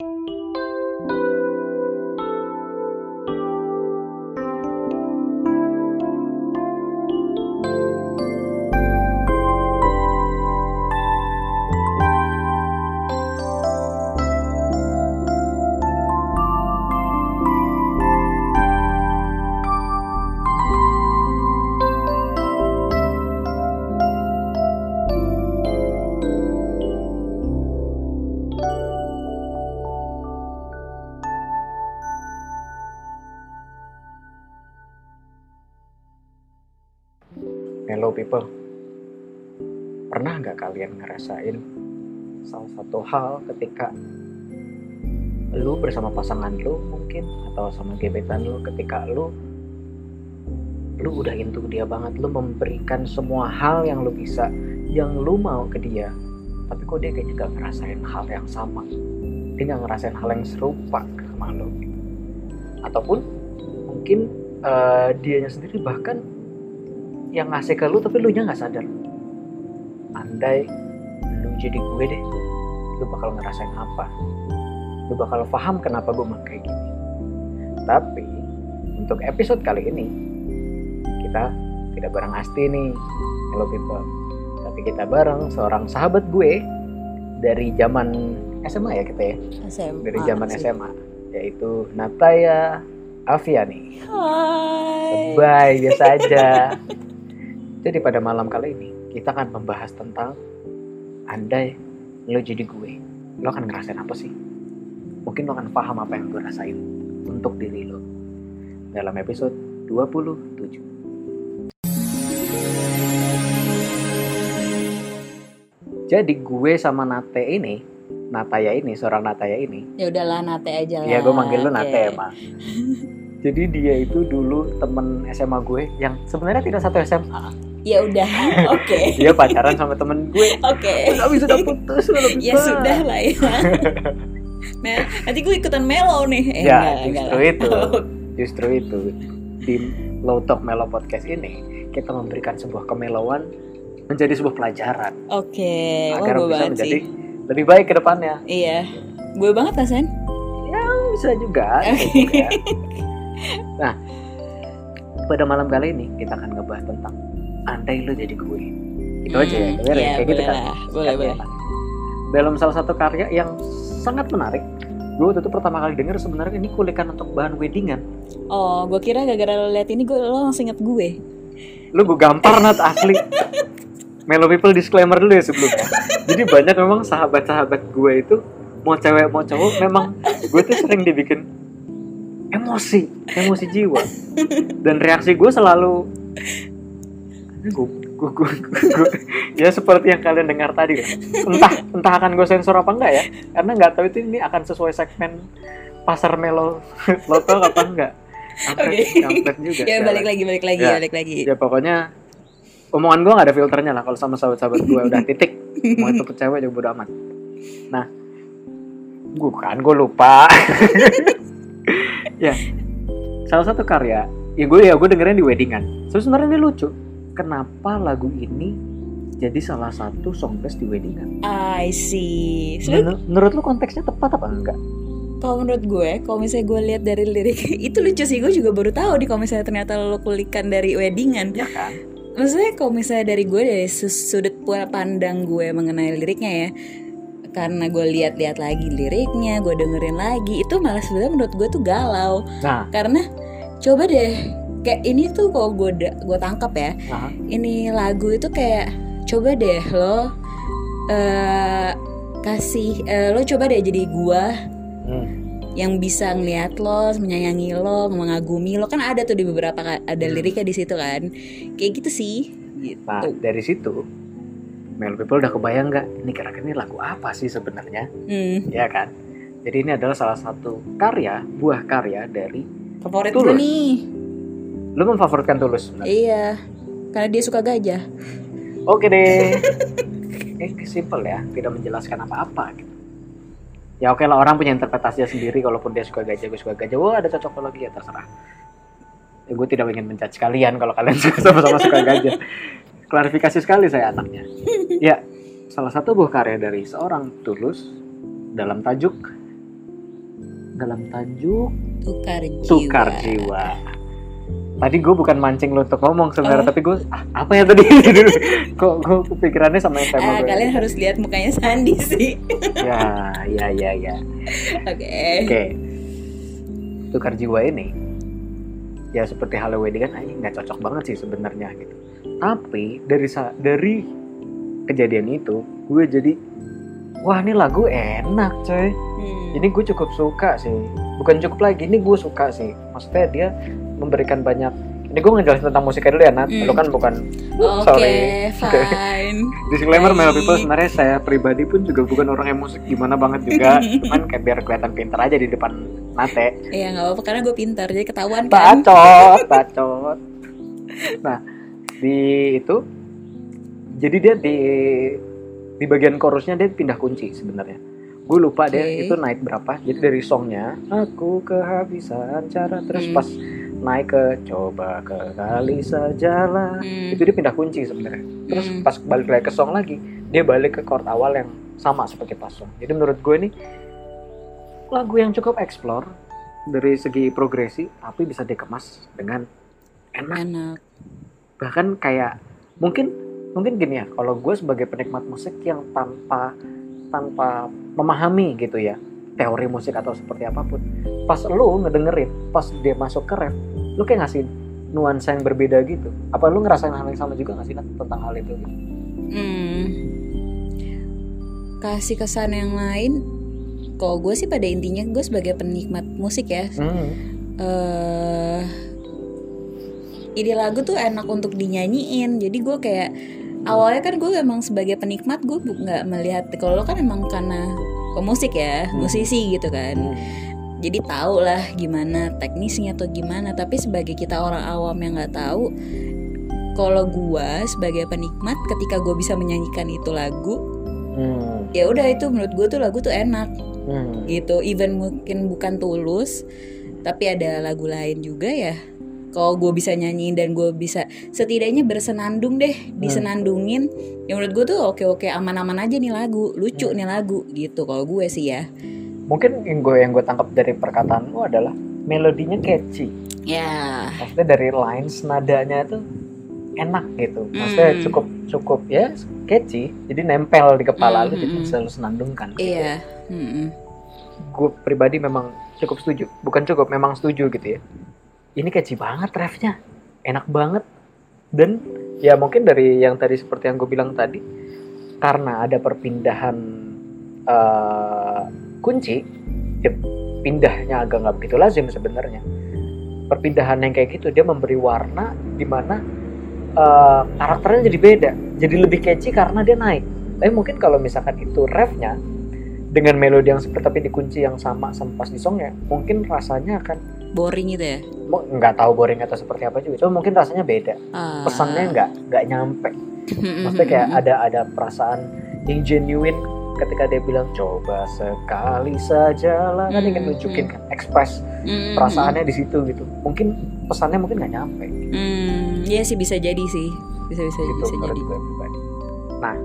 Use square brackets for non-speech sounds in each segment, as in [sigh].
Hello ngerasain salah satu hal ketika lu bersama pasangan lu mungkin atau sama gebetan lu ketika lu lu udah into dia banget, lu memberikan semua hal yang lu bisa, yang lu mau ke dia, tapi kok dia kayaknya nggak ngerasain hal yang sama, dia nggak ngerasain hal yang serupa sama lu, ataupun mungkin uh, dianya sendiri bahkan yang ngasih ke lu tapi lu nya nggak sadar. Andai jadi gue deh lu bakal ngerasain apa lu bakal paham kenapa gue mau kayak gini tapi untuk episode kali ini kita tidak bareng Asti nih hello people tapi kita bareng seorang sahabat gue dari zaman SMA ya kita ya SMA dari zaman sih. SMA yaitu Nataya Aviani Hai. Bye, biasa aja. Jadi pada malam kali ini kita akan membahas tentang andai lo jadi gue, lo akan ngerasain apa sih? Mungkin lo akan paham apa yang gue rasain untuk diri lo. Dalam episode 27. Jadi gue sama Nate ini, Nataya ini, seorang Nataya ini, Ya udahlah Nate aja lah. Iya, gue manggil lu Oke. Nate emang. Jadi dia itu dulu temen SMA gue yang sebenarnya tidak satu SMA. Ya udah. [laughs] Oke. Dia pacaran sama temen gue. Oke. Tapi sudah putus, [laughs] sudah. Ya sudah lah ya. Mel, [laughs] nanti gue ikutan melo nih. Eh, Ya, enggak, enggak justru lah. itu. Justru itu di Low Talk Melo Podcast ini kita memberikan sebuah kemelauan menjadi sebuah pelajaran Oke. Wah, agar gue bisa menjadi sih. lebih baik ke depannya. Iya. Gue banget lah, Sen. Ya bisa juga. bisa juga. Nah, pada malam kali ini kita akan ngebahas tentang andai lu jadi gue. Itu aja ya, Hmm, ya, iya, kayak gitu kan. lah. Boleh, ya, boleh. Pak? Dalam salah satu karya yang sangat menarik, gue waktu itu pertama kali denger sebenarnya ini kulikan untuk bahan weddingan. Oh, gue kira gara-gara lo liat ini gue lo langsung inget gue. Lu gue gampar nat asli. Melo people disclaimer dulu ya sebelumnya. Jadi banyak memang sahabat-sahabat gue itu mau cewek mau cowok memang gue tuh sering dibikin emosi, emosi jiwa. Dan reaksi gue selalu gue, gue, gue, ya seperti yang kalian dengar tadi kan. Entah entah akan gue sensor apa enggak ya. Karena nggak tahu itu ini akan sesuai segmen pasar melo lokal apa enggak. Oke. kampret juga. Ya balik lagi, balik lagi, Ya. balik lagi. ya pokoknya omongan gue gak ada filternya lah kalau sama sahabat-sahabat gue udah titik mau itu ke cewek juga bodo amat nah gue kan gue lupa [laughs] ya salah satu karya ya gue ya gue dengerin di weddingan terus sebenarnya ini lucu kenapa lagu ini jadi salah satu songbest di weddingan I see. Sebenernya menurut, menurut lu konteksnya tepat apa enggak kalau menurut gue, kalau misalnya gue lihat dari lirik [laughs] itu lucu sih. Gue juga baru tahu di kalau misalnya ternyata lo kulikan dari weddingan. ya kan Maksudnya kalau misalnya dari gue dari sudut pandang gue mengenai liriknya ya, karena gue lihat-lihat lagi liriknya, gue dengerin lagi, itu malah sebenarnya menurut gue tuh galau. nah Karena coba deh, kayak ini tuh kalau gue gue tangkap ya, nah, ini lagu itu kayak coba deh lo eh kasih eh, lo coba deh jadi gua hmm, yang bisa ngeliat lo, menyayangi lo, mengagumi lo. Kan ada tuh di beberapa ada liriknya di situ kan, kayak gitu sih. Gitu. nah dari situ Mel People udah kebayang nggak ini kira-kira ini lagu apa sih sebenarnya? Hmm, ya kan? Jadi ini adalah salah satu karya buah karya dari favorit Tulus. gue nih. Lu memfavoritkan tulus? Sebenarnya Iya, karena dia suka gajah. oke deh. Ini [laughs] simple ya tidak menjelaskan apa-apa gitu. Ya oke lah orang punya interpretasinya sendiri kalaupun dia suka gajah gue suka gajah. Wah ada cocokologi ya terserah. Ya, gue tidak ingin menjudge kalian kalau kalian suka [laughs] sama-sama suka gajah. Klarifikasi sekali saya anaknya. [laughs] Ya salah satu buah karya dari seorang tulus dalam tajuk dalam tajuk tukar jiwa. Tukar jiwa. Tadi gue bukan mancing lo untuk ngomong sebenarnya, Oh. tapi gue ah, apa ya tadi? [laughs] Kok gue kepikirannya sama yang tema Ah, gue. kalian harus lihat mukanya Sandi sih Ya, ya, ya, ya. oke Oke. Tukar jiwa ini ya seperti Hello Wedding kan anjing nggak cocok banget sih sebenarnya gitu. Tapi dari dari kejadian itu gue jadi wah ini lagu enak coy. Hmm. Ini gue cukup suka sih. Bukan cukup lagi, ini gue suka sih. Maksudnya dia memberikan banyak ini gue ngejelasin tentang musiknya dulu ya Nat. Hmm. Lo kan bukan Oke, sorry. Oke. fine. [laughs] [laughs] Disclaimer Mel. People sebenarnya saya pribadi pun juga bukan orang yang musik gimana banget juga. [laughs] Cuman kayak biar kelihatan pintar aja di depan Nate. Iya nggak apa-apa karena gue pintar jadi ketahuan kan. bacot bacot nah di itu jadi dia di di bagian chorusnya dia pindah kunci sebenarnya gue lupa Oke. deh itu naik berapa jadi dari songnya aku kehabisan cara terus Hmm. pas naik ke coba ke kali sajalah Hmm. itu dia pindah kunci sebenarnya terus Hmm. pas balik lagi ke song lagi dia balik ke chord awal yang sama seperti pas song jadi menurut gue ini lagu yang cukup explore dari segi progresi tapi bisa dikemas dengan enak Enak. bahkan kayak mungkin mungkin gini ya kalau gue sebagai penikmat musik yang tanpa tanpa memahami gitu ya teori musik atau seperti apa pun pas lu ngedengerin pas dia masuk ke ref lu kayak ngasih nuansa yang berbeda gitu apa lu ngerasain hal yang sama juga nggak sih tentang hal itu gitu? Hmm. Kasih kesan yang lain. Kalau gue sih pada intinya gue sebagai penikmat musik ya. Hmm. eh ide lagu tuh enak untuk dinyanyiin. Jadi gue kayak awalnya kan gue emang sebagai penikmat gue nggak melihat kalau lo kan emang karena pemusik ya, Hmm. musisi gitu kan. Hmm. jadi tahu lah gimana teknisnya atau gimana tapi sebagai kita orang awam yang nggak tahu kalau gua sebagai penikmat ketika gue bisa menyanyikan itu lagu Hmm. ya udah itu menurut gue tuh lagu tuh enak Hmm. gitu even mungkin bukan tulus tapi ada lagu lain juga ya kalau gue bisa nyanyiin dan gue bisa setidaknya bersenandung deh disenandungin. Ya menurut gue tuh oke oke aman aman aja nih lagu lucu nih lagu gitu kalau gue sih ya. Mungkin yang gue yang gue tangkap dari perkataan lu adalah melodinya catchy. Ya. Maksudnya dari lines nadanya tuh enak gitu. Maksudnya Hmm. cukup cukup ya catchy. Jadi nempel di kepala lu Hmm, jadi hmm, bisa lu senandungkan gitu. iya. Mm-mm. gue pribadi memang cukup setuju. Bukan cukup memang setuju gitu ya ini catchy banget refnya. Enak banget. Dan ya mungkin dari yang tadi seperti yang gue bilang tadi karena ada perpindahan eh, kunci ya pindahnya agak nggak begitu lazim sebenarnya. Perpindahan yang kayak gitu dia memberi warna di mana eh, karakternya jadi beda jadi lebih catchy karena dia naik. Tapi mungkin kalau misalkan itu refnya dengan melodi yang seperti tapi dikunci yang sama sama pas di songnya mungkin rasanya akan boring gitu ya nggak tahu boring atau seperti apa juga cuma mungkin rasanya beda Ah. pesannya nggak nggak nyampe [laughs] maksudnya kayak ada ada perasaan yang genuine ketika dia bilang coba sekali saja lah kan ingin Hmm, nunjukin kan ekspres Mm-mm. perasaannya di situ gitu mungkin pesannya mungkin nggak nyampe Hmm, iya sih bisa jadi sih. Bisa bisa gitu bisa jadi. gue pribadi nah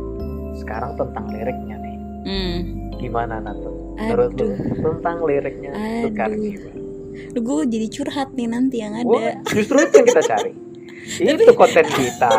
sekarang tentang liriknya nih Hmm. gimana Nato menurut lu tentang liriknya tukar Aduh. jiwa Lu gue jadi curhat nih nanti yang ada. Justru itu yang kita cari itu konten kita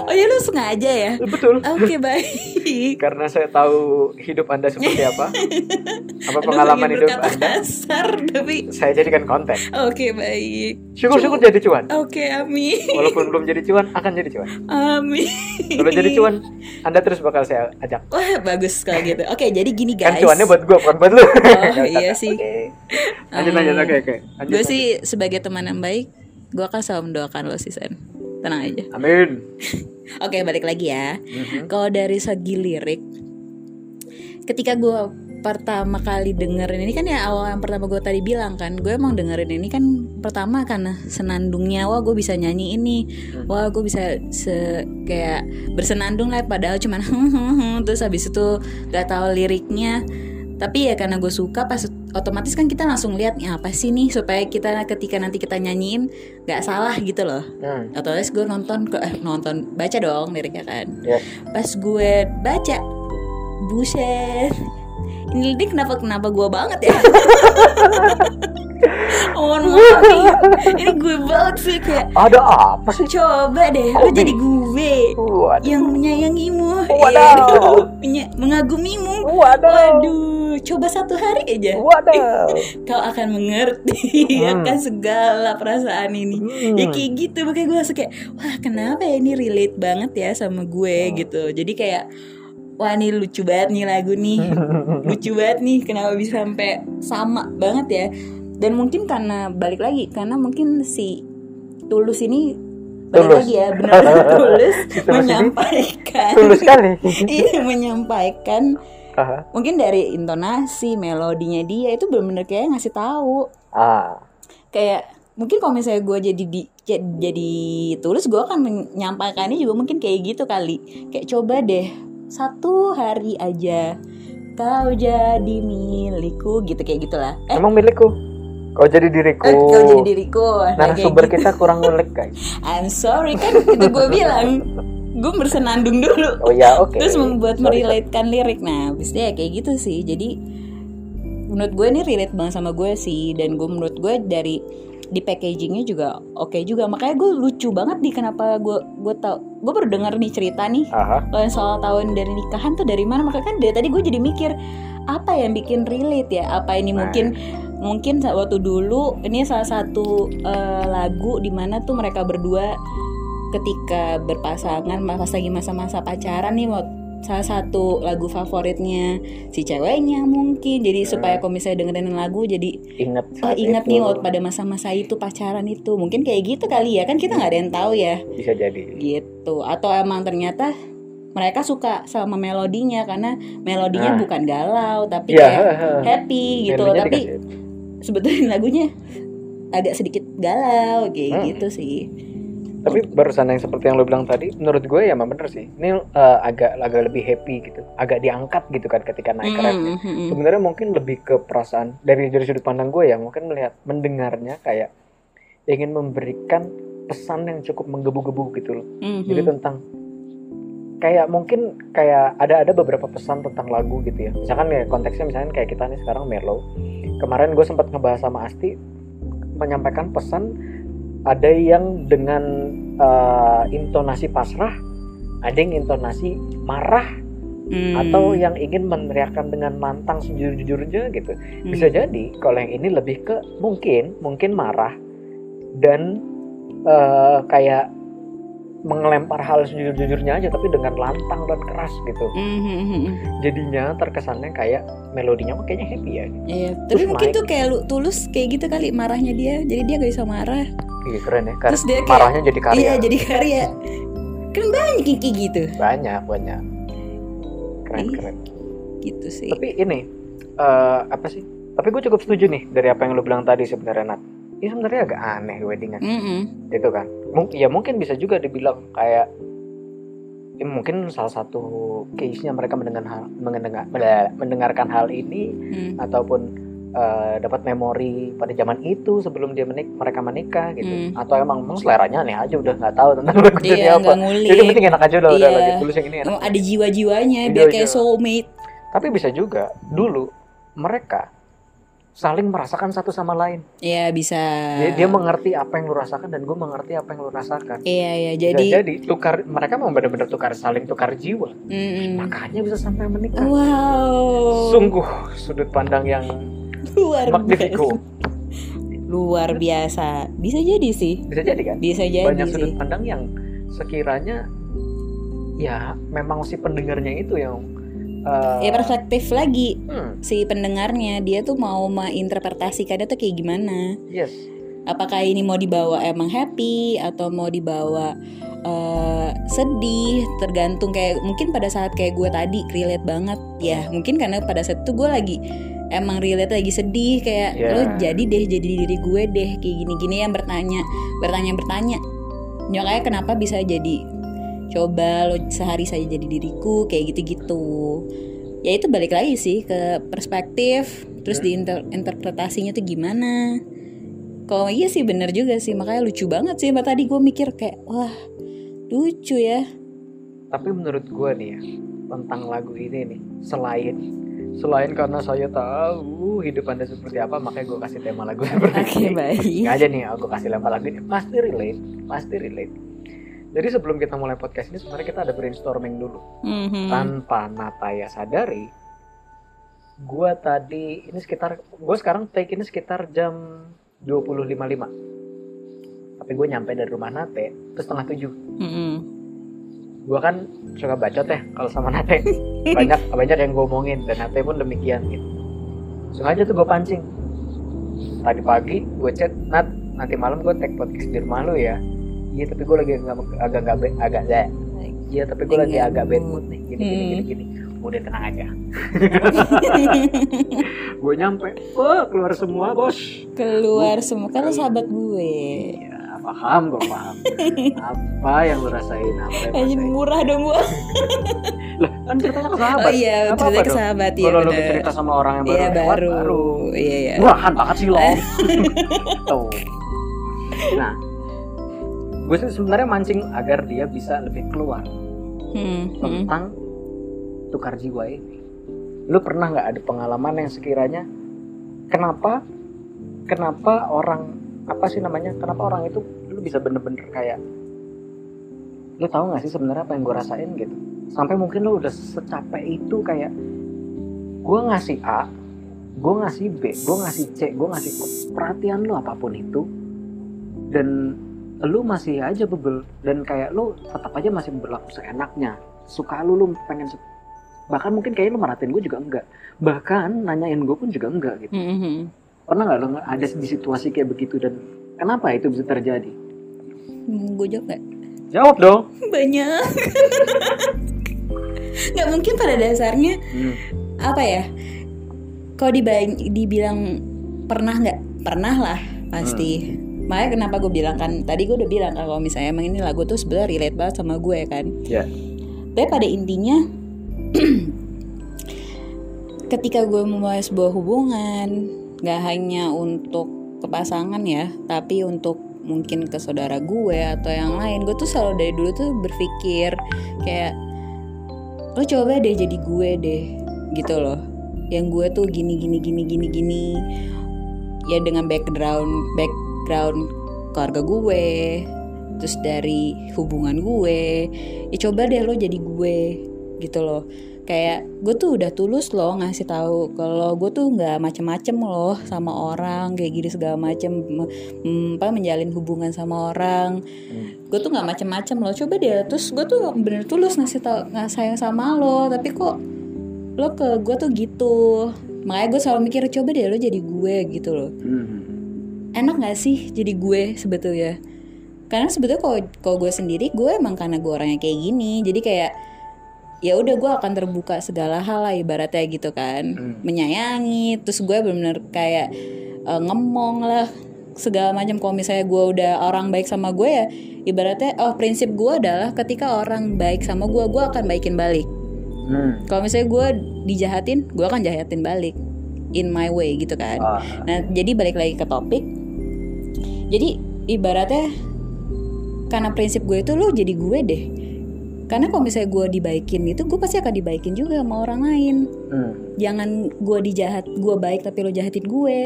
Oh ya lu sengaja ya? betul Oke baik. [laughs] karena saya tahu hidup anda seperti apa [laughs] apa Aduh, pengalaman hidup anda kasar tapi saya jadikan konten oke baik. syukur-syukur jadi cuan Oke amin. walaupun belum jadi cuan akan jadi cuan Amin. kalau jadi cuan anda terus bakal saya ajak Wah bagus kalau gitu. Oke jadi gini kan guys. cuannya buat gue bukan buat lu Oh iya sih. [laughs] Oke. lanjut lanjut oke oke Lanjut, Gue sih sebagai teman yang baik, gue akan selalu mendoakan lo sih Sen. Tenang aja. amin [laughs] Oke balik lagi ya. Mhm. Kalau dari segi lirik, ketika gue pertama kali dengerin ini kan ya awal yang pertama gue tadi bilang kan gue emang dengerin ini kan pertama karena senandungnya wah gue bisa nyanyi ini wah gue bisa se kayak bersenandung lah padahal cuman [laughs] terus habis itu gak tahu liriknya tapi ya karena gue suka pas otomatis kan kita langsung lihat "Ini apa sih nih? Supaya kita ketika nanti kita nyanyiin gak salah gitu loh. Hmm, otomatis gue nonton ke eh, nonton baca dong liriknya kan. Yes. pas gue baca buset. Ini dia kenapa kenapa gue banget ya? [laughs] Mohon maaf nih. Ini gue banget sih kayak Ada apa sih? coba deh lu jadi gue Waduh. yang menyayangimu. Wadaw. Aduh, [laughs] menya- mengagumimu. Waduh. waduh coba satu hari aja Waduh. [laughs] kau akan mengerti Hmm. akan segala perasaan ini Hmm. ya kayak gitu makanya gue langsung kayak wah kenapa ya ini relate banget ya sama gue Hmm. gitu jadi kayak wah ini lucu banget nih lagu nih [laughs] lucu banget nih kenapa bisa sampai sama banget ya dan mungkin karena balik lagi karena mungkin si tulus ini balik Tulus. lagi ya benar-benar [laughs] tulus menyampaikan Tulus sekali. iya menyampaikan Aha. mungkin dari intonasi melodinya dia itu benar-benar kayak ngasih tahu ah. kayak mungkin kalau misalnya gue jadi di ja- jadi tulus gue akan menyampaikannya juga mungkin kayak gitu kali kayak coba deh satu hari aja kau jadi milikku gitu kayak gitulah eh Emang milikku. Kau jadi diriku. eh, kau jadi diriku Nah, sumber gitu. kita kurang ngulik, guys. [laughs] I'm sorry kan itu gue bilang [laughs] gue bersenandung dulu. Oh ya, oke. terus membuat merelatekan lirik. Nah habisnya ya kayak gitu sih. Jadi menurut gue ini relate banget sama gue sih. Dan gue menurut gue dari di packagingnya juga oke juga. Makanya gue lucu banget nih kenapa gue gue tau gue baru denger nih cerita nih. Kalau yang soal tahun dari nikahan tuh dari mana? Makanya kan dari tadi gue jadi mikir apa yang bikin relate ya? Apa ini Nah. mungkin mungkin waktu dulu ini salah satu eh, lagu di mana tuh mereka berdua ketika berpasangan pas lagi masa-masa pacaran nih mau salah satu lagu favoritnya si ceweknya mungkin jadi Hmm. supaya kalau misalnya dengerin lagu jadi Ingat oh ingat itu. nih waktu pada masa-masa itu pacaran itu mungkin kayak gitu kali ya kan kita nggak ada yang tahu ya Bisa jadi. gitu atau emang ternyata mereka suka sama melodinya karena melodinya Nah. bukan galau tapi Iya, kayak happy gitu Melodinya tapi dikasih. sebetulnya [laughs] lagunya agak sedikit galau kayak Hmm. gitu sih Tapi barusan yang seperti yang lo bilang tadi, menurut gue ya emang bener sih. Ini eh, agak agak lebih happy gitu, agak diangkat gitu kan ketika naik Mm, rapnya. mm, mm, Sebenarnya mungkin lebih ke perasaan dari dari sudut pandang gue ya, mungkin melihat mendengarnya kayak ingin memberikan pesan yang cukup menggebu-gebu gitu loh. mm, Jadi mm. tentang kayak mungkin kayak ada ada beberapa pesan tentang lagu gitu ya. Misalkan ya konteksnya misalnya kayak kita nih sekarang mellow. Kemarin gue sempat ngebahas sama Asti menyampaikan pesan ada yang dengan eh, intonasi pasrah, ada yang intonasi marah Hmm. atau yang ingin meneriakkan dengan lantang sejujur-jujurnya gitu. Hmm. Bisa jadi kalau yang ini lebih ke mungkin mungkin marah dan eh, kayak mengelempar hal sejujur-jujurnya aja tapi dengan lantang dan keras gitu. Mm, mm, mm, mm. Jadinya terkesannya kayak melodinya mah kayaknya happy ya. Iya, tapi Terus mungkin naik. tuh kayak lu tulus kayak gitu kali marahnya dia. Jadi dia gak bisa marah. Iya keren ya. Kar- Terus dia kayak marahnya jadi karya. Iya, jadi karya. Kan banyak kayak gitu. Banyak banyak. Keren Iya. keren. Gitu sih. Tapi ini eh, apa sih? Tapi gue cukup setuju nih dari apa yang lo bilang tadi sebenarnya Nat. Ini sebenarnya agak aneh weddingan. Mm-mm. gitu kan Mung- ya mungkin bisa juga dibilang kayak ya mungkin salah satu case-nya mereka mendengar hal, mendengar, mendengarkan hal ini Mm. ataupun eh, dapat memori pada zaman itu sebelum dia menik mereka menikah gitu Hmm. atau emang, emang seleranya aneh aja udah nggak tahu tentang lagu ini Iya, apa ngulik. jadi penting enak aja udah udah Iya. lagi tulis yang ini enak. Ada jiwa-jiwanya Iya, biar kayak iya. soulmate. tapi bisa juga dulu mereka saling merasakan satu sama lain Iya bisa. dia, dia mengerti apa yang lu rasakan dan gue mengerti apa yang lu rasakan Iya iya Bisa jadi. jadi tukar mereka mau benar-benar tukar saling tukar jiwa Mm-mm. makanya bisa sampai menikah Wow. sungguh sudut pandang yang luar magnifico biasa. Luar biasa. Bisa jadi sih. bisa jadi kan Bisa jadi banyak sih. sudut pandang yang sekiranya ya memang si pendengarnya itu yang uh, Ya perspektif lagi hmm, si pendengarnya. Dia tuh mau menginterpretasikannya tuh kayak gimana. yes. Apakah ini mau dibawa emang happy atau mau dibawa eh, sedih? Tergantung kayak mungkin pada saat kayak gue tadi relate banget. Ya mungkin karena pada saat itu gue lagi emang relate lagi sedih. Kayak Yeah. lo jadi deh jadi diri gue deh. Kayak gini-gini yang bertanya bertanya bertanya nyokanya kenapa bisa jadi coba lo sehari saja jadi diriku kayak gitu-gitu ya itu balik lagi sih ke perspektif terus di interpretasinya tuh gimana kalau iya sih bener juga sih makanya lucu banget sih Mbak tadi gue mikir kayak wah lucu ya tapi menurut gue nih ya tentang lagu ini nih selain Selain karena saya tahu hidup anda seperti apa, makanya gue kasih tema lagu seperti Oke ini. baik. Aja nih, aku kasih lempar lagu ini pasti relate, pasti relate. Jadi sebelum kita mulai podcast ini sebenarnya kita ada brainstorming dulu. Mhm. Tanpa Nataya sadari, gue tadi ini sekitar, gue sekarang take ini sekitar jam 20.55. Tapi gue nyampe dari rumah Nate, terus setengah tujuh. Mhm. gue kan suka bacot ya kalau sama Nate banyak [laughs] banyak yang gue omongin dan Nate pun demikian gitu sengaja tuh gue pancing tadi pagi gue chat Nat nanti malam gue tag podcast di rumah lu ya iya tapi gue lagi agak agak agak agak ya iya tapi gue lagi Enggak agak bad mood. nih. Gini gini Hmm. gini. Gini udah tenang aja. [laughs] Gue nyampe. Wah keluar semua bos. Keluar semua. Kan sahabat gue. Iya, paham gue paham. Apa yang lu rasain? Apa yang rasain? murah dong gua. [laughs] lah kan ceritanya ke sahabat. Oh iya, ceritanya apa-apa ke sahabat. Ya kalau lu cerita sama orang yang baru Iya lewat, baru. baru. Iya iya. murahan banget sih lo [laughs] tuh. Nah gue sih sebenarnya mancing agar dia bisa lebih keluar Hmm, hmm. tentang tukar jiwa ini lu pernah nggak ada pengalaman yang sekiranya kenapa kenapa orang apa sih namanya kenapa orang itu lu bisa bener-bener kayak lu tahu nggak sih sebenarnya apa yang gue rasain gitu sampai mungkin lu udah secapek itu kayak gue ngasih A gue ngasih B gue ngasih C gue ngasih perhatian lu apa pun itu dan lu masih aja bebel dan kayak lu tetap aja masih berlaku seenaknya suka lu lu pengen se- bahkan mungkin kayaknya lu maratin gue juga enggak bahkan nanyain gue pun juga enggak gitu Hmm, hmm. pernah nggak lu ada di situasi kayak begitu dan kenapa itu bisa terjadi Hmm, Gue jawab gak? jawab dong [laughs] Banyak. Gak mungkin pada dasarnya Hmm. apa ya? Kalau diba- dibilang pernah nggak? Pernah lah pasti. Makanya kenapa gue bilang kan tadi gue udah bilang kan kalau misalnya emang ini lagu tuh sebenarnya relate banget sama gue kan. ya Tapi pada intinya [clears throat] ketika gue memulai sebuah hubungan nggak hanya untuk kepasangan ya, tapi untuk mungkin ke saudara gue atau yang lain, gue tuh selalu dari dulu tuh berpikir kayak lo coba deh jadi gue deh gitu loh. Yang gue tuh gini gini gini gini gini ya dengan background background keluarga gue terus dari hubungan gue ya coba deh lo jadi gue gitu loh. Kayak gue tuh udah tulus loh ngasih tahu kalau gue tuh nggak macem-macem loh sama orang kayak gini segala macem mm, apa menjalin hubungan sama orang. Gue tuh nggak macem-macem loh. Coba deh terus gue tuh bener tulus ngasih tau nggak sayang sama lo tapi kok lo ke gue tuh gitu. Makanya gue selalu mikir coba deh lo jadi gue gitu loh. Hmm. Enak gak sih jadi gue sebetulnya karena sebetulnya kalau kalau gue sendiri gue emang karena gue orangnya kayak gini jadi kayak ya udah gue akan terbuka segala hal lah ibaratnya gitu kan Hmm. menyayangi terus gue benar-benar kayak eh, ngemong lah segala macam kalau misalnya gue udah orang baik sama gue ya ibaratnya oh prinsip gue adalah ketika orang baik sama gue gue akan baikin balik Hmm. kalau misalnya gue dijahatin gue akan jahatin balik in my way gitu kan Ah. Nah, jadi balik lagi ke topik. Jadi ibaratnya karena prinsip gue itu lo jadi gue deh. Karena kalau misalnya gue dibaikin itu, gue pasti akan dibaikin juga sama orang lain. Hmm. Jangan gue dijahat, gue baik tapi lo jahatin gue.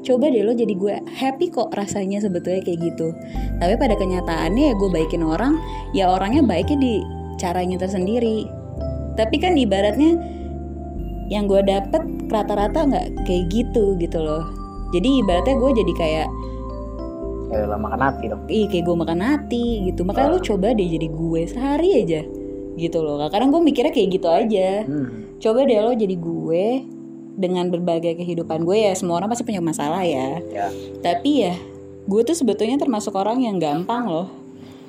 Coba deh lo jadi gue happy kok rasanya sebetulnya kayak gitu. Tapi pada kenyataannya ya gue baikin orang, ya orangnya baiknya di caranya tersendiri. Tapi kan ibaratnya yang gue dapet rata-rata nggak kayak gitu gitu loh. Jadi ibaratnya gue jadi kayak Ya lah makan hati dong. ih kayak gue makan hati gitu. Makanya lu coba deh jadi gue sehari aja. Gitu loh. Kadang gue mikirnya kayak gitu aja. Hmm. coba deh lo jadi gue dengan berbagai kehidupan gue ya. Semua orang pasti punya masalah ya. Ya. tapi ya gue tuh sebetulnya termasuk orang yang gampang loh.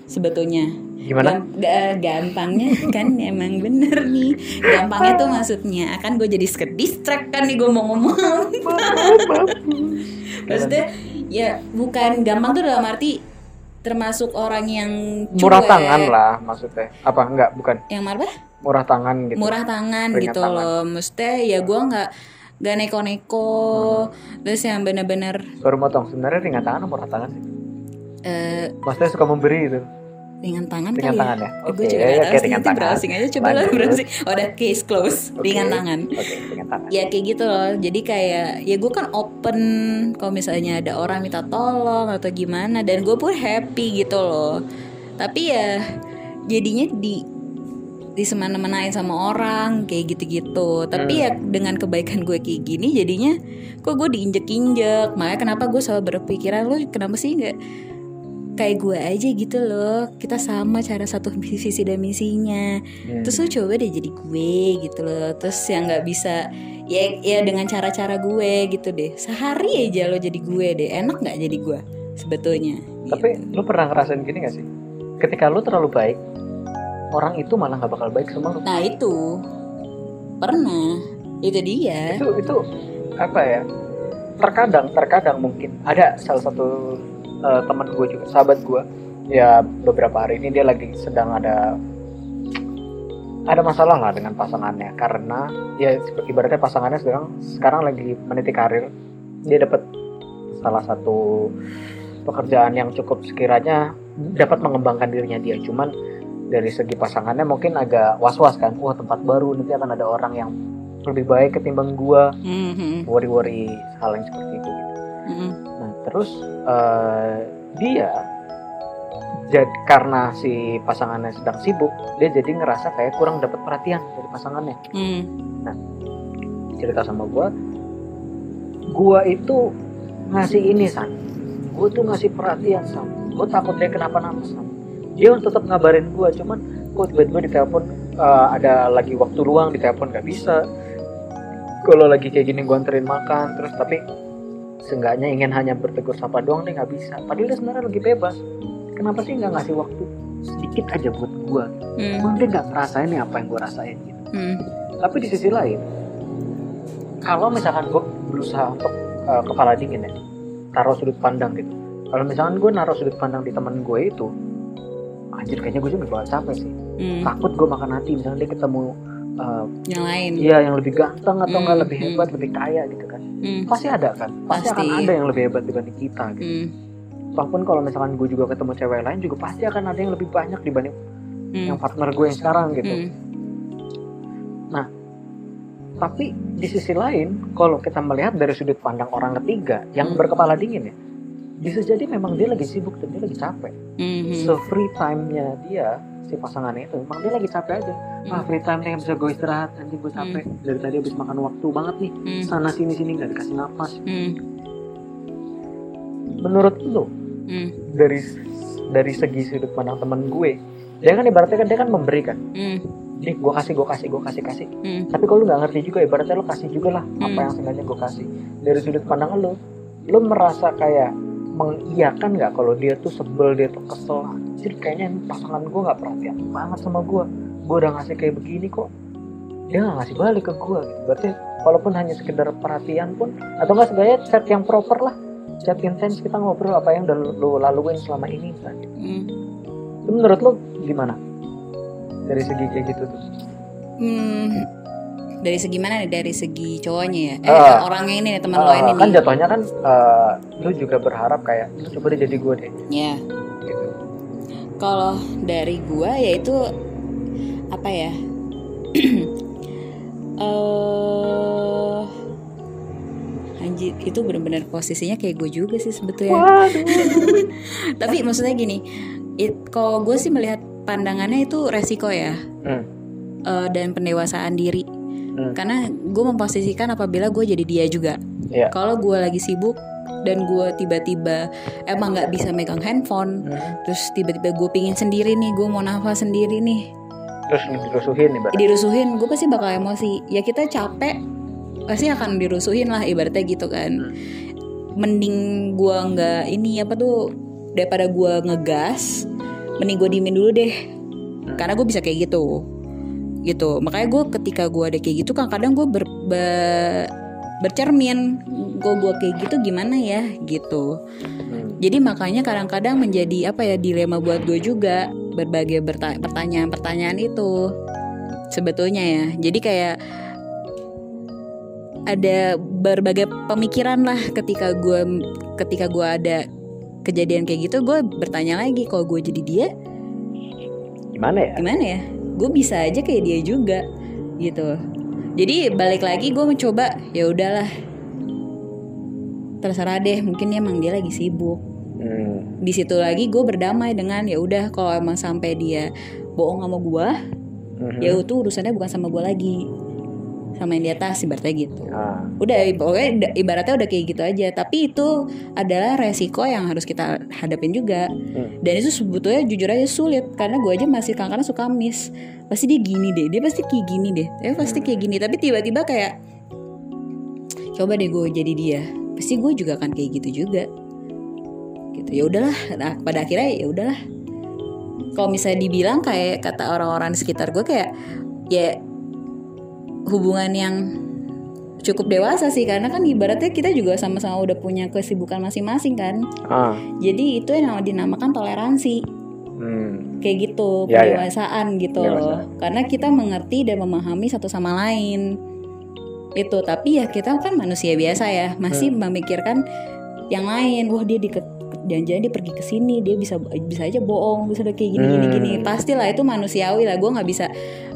Sebetulnya. Gimana? Gam- ga- gampangnya [laughs] kan emang bener nih. Gampangnya tuh maksudnya akan gue jadi distract kan nih gue mau ngomong. Maksudnya ya bukan gampang tuh dalam arti termasuk orang yang Murah cuek. tangan lah maksudnya. Apa enggak? Bukan. yang apa Murah tangan gitu. murah tangan Ringan gitu tangan. loh maksudnya ya gue nggak nggak neko-neko terus yang bener-bener Baru motong. Sebenarnya ringan tangan atau murah tangan sih? eh Maksudnya suka memberi itu. Ringan tangan ringan kali tangan ya, ya Eh, oke gue juga ya, nggak tahu sih, nanti tangan. browsing aja coba lah browsing. Oh, udah case close. Oke. ringan tangan. oke ringan tangan. Ya kayak gitu loh. Jadi kayak ya gue kan open kalau misalnya ada orang minta tolong atau gimana dan gue pun happy gitu loh. Tapi ya jadinya di di semana-manain sama orang kayak gitu-gitu. Tapi ya dengan kebaikan gue kayak gini jadinya kok gue diinjek-injek. Makanya kenapa gue selalu berpikiran lu kenapa sih nggak kayak gue aja gitu loh. Kita sama cara satu visi dan misinya. Hmm. terus lu coba deh jadi gue gitu loh. Terus yang nggak bisa ya ya dengan cara-cara gue gitu deh. Sehari aja lo jadi gue deh. Enak nggak jadi gue sebetulnya? Tapi gitu. lu pernah ngerasain gini gak sih? Ketika lu terlalu baik orang itu malah nggak bakal baik sama lu. Nah itu. Pernah. Itu dia. Itu itu apa ya? Terkadang terkadang mungkin. Ada salah satu eh, teman gue juga sahabat gue ya beberapa hari ini dia lagi sedang ada ada masalah lah dengan pasangannya. Karena ya ibaratnya pasangannya sekarang sekarang lagi meniti karir. Dia dapat salah satu pekerjaan yang cukup sekiranya dapat mengembangkan dirinya dia. Cuman dari segi pasangannya mungkin agak was-was kan. Wah tempat baru nanti akan ada orang yang lebih baik ketimbang gua. Mhm, worry-worry hal yang seperti itu gitu. mhm, Nah, terus eh, dia jadi karena si pasangannya sedang sibuk, dia jadi ngerasa kayak kurang dapat perhatian dari pasangannya. mhm, Cerita sama gua, gua itu ngasih ini san, gua tuh ngasih perhatian san, gua takut dia kenapa-napa san. Dia tetap ngabarin gua, cuman kok tiba-tiba ditelepon eh, ada lagi waktu luang ditelepon nggak bisa. Kalau lagi kayak gini gua anterin makan, terus tapi seenggaknya ingin hanya bertegur sapa doang nih nggak bisa. Padahal dia sebenarnya lagi bebas. Kenapa sih nggak ngasih waktu sedikit aja buat gua? mhm, Emang dia nggak ngerasain nih apa yang gua rasain gitu. mhm, Tapi di sisi lain, kalau misalkan gue berusaha untuk uh, kepala dingin ya, taruh sudut pandang gitu. Kalau misalkan gue naruh sudut pandang di teman gue itu, anjir kayaknya gue juga bakal capek sih. mhm. Takut gue makan hati, misalnya dia ketemu uh, yang lain iya yang lebih ganteng atau Hmm, enggak lebih hmm. hebat, lebih kaya gitu kan. Mhm, Pasti ada kan, pasti, akan Pasti. ada yang lebih hebat dibanding kita gitu. mhm, Walaupun kalau misalkan gue juga ketemu cewek lain juga pasti akan ada yang lebih banyak dibanding mhm, yang partner gue yang sekarang gitu. mhm. Tapi di sisi lain, kalau kita melihat dari sudut pandang orang ketiga yang Hmm. berkepala dingin ya, bisa jadi memang dia lagi sibuk dan dia lagi capek. Mhm, So free time-nya dia si pasangannya itu, memang dia lagi capek aja. Ah mhm, free time nya bisa gue istirahat, nanti gue capek. Dari tadi habis makan waktu banget nih, mhm, sana sini sini nggak dikasih napas. mhm, Menurut lu mhm, dari dari segi sudut pandang temen gue, dia kan ibaratnya kan dia kan memberikan. mhm, Nih gue kasih, gue kasih, gue kasih, kasih. mhm. tapi kalau lu nggak ngerti juga ibaratnya lu kasih juga lah apa Hmm. yang sengaja gue kasih dari sudut pandang lu lu merasa kayak mengiyakan nggak kalau dia tuh sebel dia tuh kesel? Anjir kayaknya pasangan gue nggak perhatian banget sama gue gue udah ngasih kayak begini kok. Dia nggak ngasih balik ke gue gitu. Berarti walaupun hanya sekedar perhatian pun atau nggak sebenarnya chat yang proper lah. Chat intens kita ngobrol apa yang udah lu laluin selama ini misalnya. mhm. itu menurut lu gimana? Dari segi kayak gitu tuh. Hmm, dari segi mana nih? Dari segi cowoknya ya? Eh, Ah. orangnya ini nih, teman lo Eh, ini kan nih. jatuhnya kan eh, lu juga berharap kayak lu coba deh jadi gue deh Ya, gitu kalau dari gua yaitu apa ya? [clears throat] Eh anjir, itu benar-benar posisinya kayak gue juga sih sebetulnya. waduh [laughs] Tapi maksudnya gini, kalau gue sih melihat pandangannya itu resiko ya. Hmm. Eh, dan pendewasaan diri. Hmm. Karena gue memposisikan apabila gue jadi dia juga. Iya. Kalau gue lagi sibuk dan gue tiba-tiba emang nggak bisa megang handphone, Hmm. terus tiba-tiba gue pingin sendiri nih, gue mau nafas sendiri nih, terus dirusuhin nih dirusuhin, gue pasti bakal emosi. Ya kita capek, pasti akan dirusuhin lah ibaratnya gitu kan. Mending gue nggak ini apa tuh daripada gue ngegas, mending gue diemin dulu deh. Karena gue bisa kayak gitu, gitu. Makanya gue ketika gue ada kayak gitu, kadang-kadang gue ber, be- bercermin, gue gue kayak gitu gimana ya, gitu. Hmm. Jadi makanya kadang-kadang menjadi apa ya dilema buat gue juga berbagai pertanyaan-pertanyaan itu sebetulnya ya. Jadi kayak ada berbagai pemikiran lah ketika gue ketika gue ada kejadian kayak gitu gue bertanya lagi kalau gue jadi dia gimana ya gimana ya gue bisa aja kayak dia juga gitu. Jadi balik lagi gue mencoba ya udahlah. Terserah deh mungkin emang dia lagi sibuk. Hmm, di situ lagi gue berdamai dengan ya udah kalau emang sampai dia bohong sama gue mhm. ya itu urusannya bukan sama gue lagi sama yang di atas ibaratnya gitu. Ah, udah pokoknya ibaratnya udah kayak gitu aja. Tapi itu adalah resiko yang harus kita hadapin juga. Hmm. dan itu sebetulnya jujur aja sulit karena gue aja masih kadang-kadang suka miss. Pasti dia gini deh dia pasti kayak gini deh. Dia pasti kayak gini tapi tiba-tiba kayak coba deh gue jadi dia. Pasti gue juga akan kayak gitu juga. Gitu ya udahlah. Nah pada akhirnya ya udahlah. Kalau misalnya dibilang kayak kata orang-orang di sekitar gue kayak ya hubungan yang cukup dewasa sih karena kan ibaratnya kita juga sama-sama udah punya kesibukan masing-masing kan. Ah, jadi itu yang dinamakan toleransi. Hmm, kayak gitu Ya, ya. pendewasaan gitu. Loh Pendewasaan. karena kita mengerti dan memahami satu sama lain. Itu tapi ya kita kan manusia biasa ya. Masih Hmm. memikirkan yang lain. Wah dia di jangan-jangan dia pergi ke sini dia bisa bisa aja bohong bisa kayak gini gini Hmm. gini pastilah itu manusiawi lah. Gue nggak bisa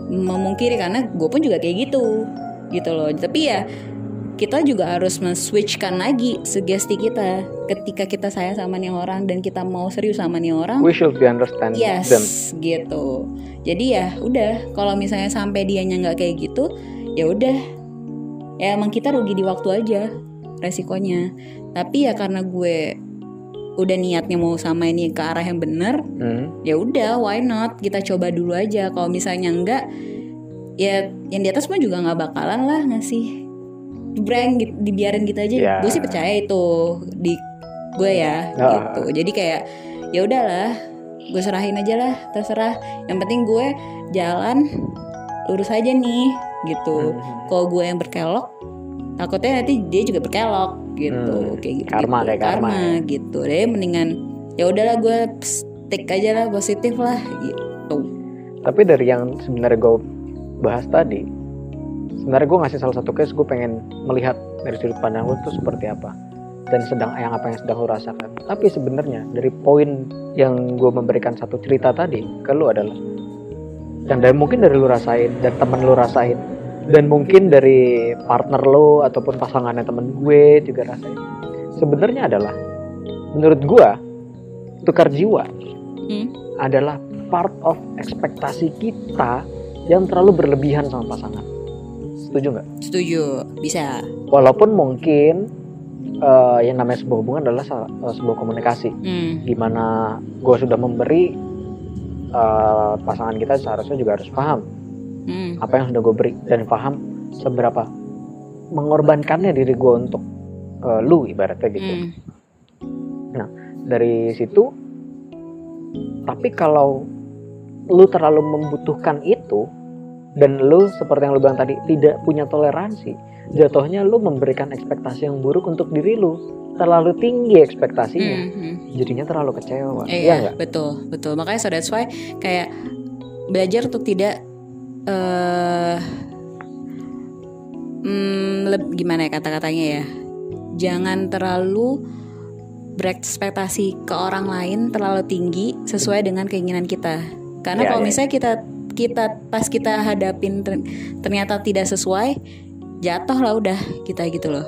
memungkiri karena gue pun juga kayak gitu gitu loh tapi ya kita juga harus men-switchkan lagi sugesti kita ketika kita sayang sama nih orang dan kita mau serius sama nih orang we should be understand Yes, them gitu. Jadi ya udah, kalau misalnya sampai dianya nggak kayak gitu, ya udah. Ya emang kita rugi di waktu aja resikonya. Tapi ya karena gue udah niatnya mau sama ini ke arah yang bener, Hmm, ya udah, why not? Kita coba dulu aja. Kalau misalnya enggak, ya yang di atas mah juga nggak bakalan lah ngasih brand gitu, dibiarin gitu aja. Ya. Gue sih percaya itu di gue ya, Ah. gitu. Jadi kayak ya udahlah, gue serahin aja lah, terserah. Yang penting gue jalan lurus aja nih, gitu. hmm. Kalau gue yang berkelok, takutnya nanti dia juga berkelok, gitu. Hmm. Kayak gitu. Karma, kayak karma ya. gitu. Deh mendingan ya udahlah gue stick aja lah positif lah, gitu. Tapi dari yang sebenarnya gue bahas tadi, sebenarnya gue ngasih salah satu case gue pengen melihat dari sudut pandang lu tuh seperti apa dan sedang yang apa yang sedang lu rasakan. Tapi sebenarnya dari poin yang gue memberikan satu cerita tadi ke lu adalah yang dari mungkin dari lu rasain dan temen lu rasain dan mungkin dari partner lu ataupun pasangannya temen gue juga rasain. Sebenarnya adalah menurut gue tukar jiwa Hmm. adalah part of ekspektasi kita yang terlalu berlebihan sama pasangan. Setuju nggak? Setuju, bisa. Walaupun mungkin eh, yang namanya sebuah hubungan adalah eh, sebuah komunikasi, Hmm. gimana gue sudah memberi eh, pasangan kita seharusnya juga harus paham Hmm. apa yang sudah gue beri dan paham seberapa mengorbankannya diri gue untuk eh, lu ibaratnya gitu. Hmm. dari situ tapi kalau lu terlalu membutuhkan itu dan lu seperti yang lu bilang tadi tidak punya toleransi jatuhnya lu memberikan ekspektasi yang buruk untuk diri lu terlalu tinggi ekspektasinya Hmm, hmm. jadinya terlalu kecewa Iya, iya betul, betul. Makanya so that's why kayak belajar untuk tidak eh hmm, leb- gimana ya kata-katanya ya? Jangan terlalu berekspektasi ke orang lain terlalu tinggi sesuai dengan keinginan kita. Karena Iya, kalau iya. misalnya kita kita pas kita hadapin ter- ternyata tidak sesuai, jatuh lah udah kita gitu loh.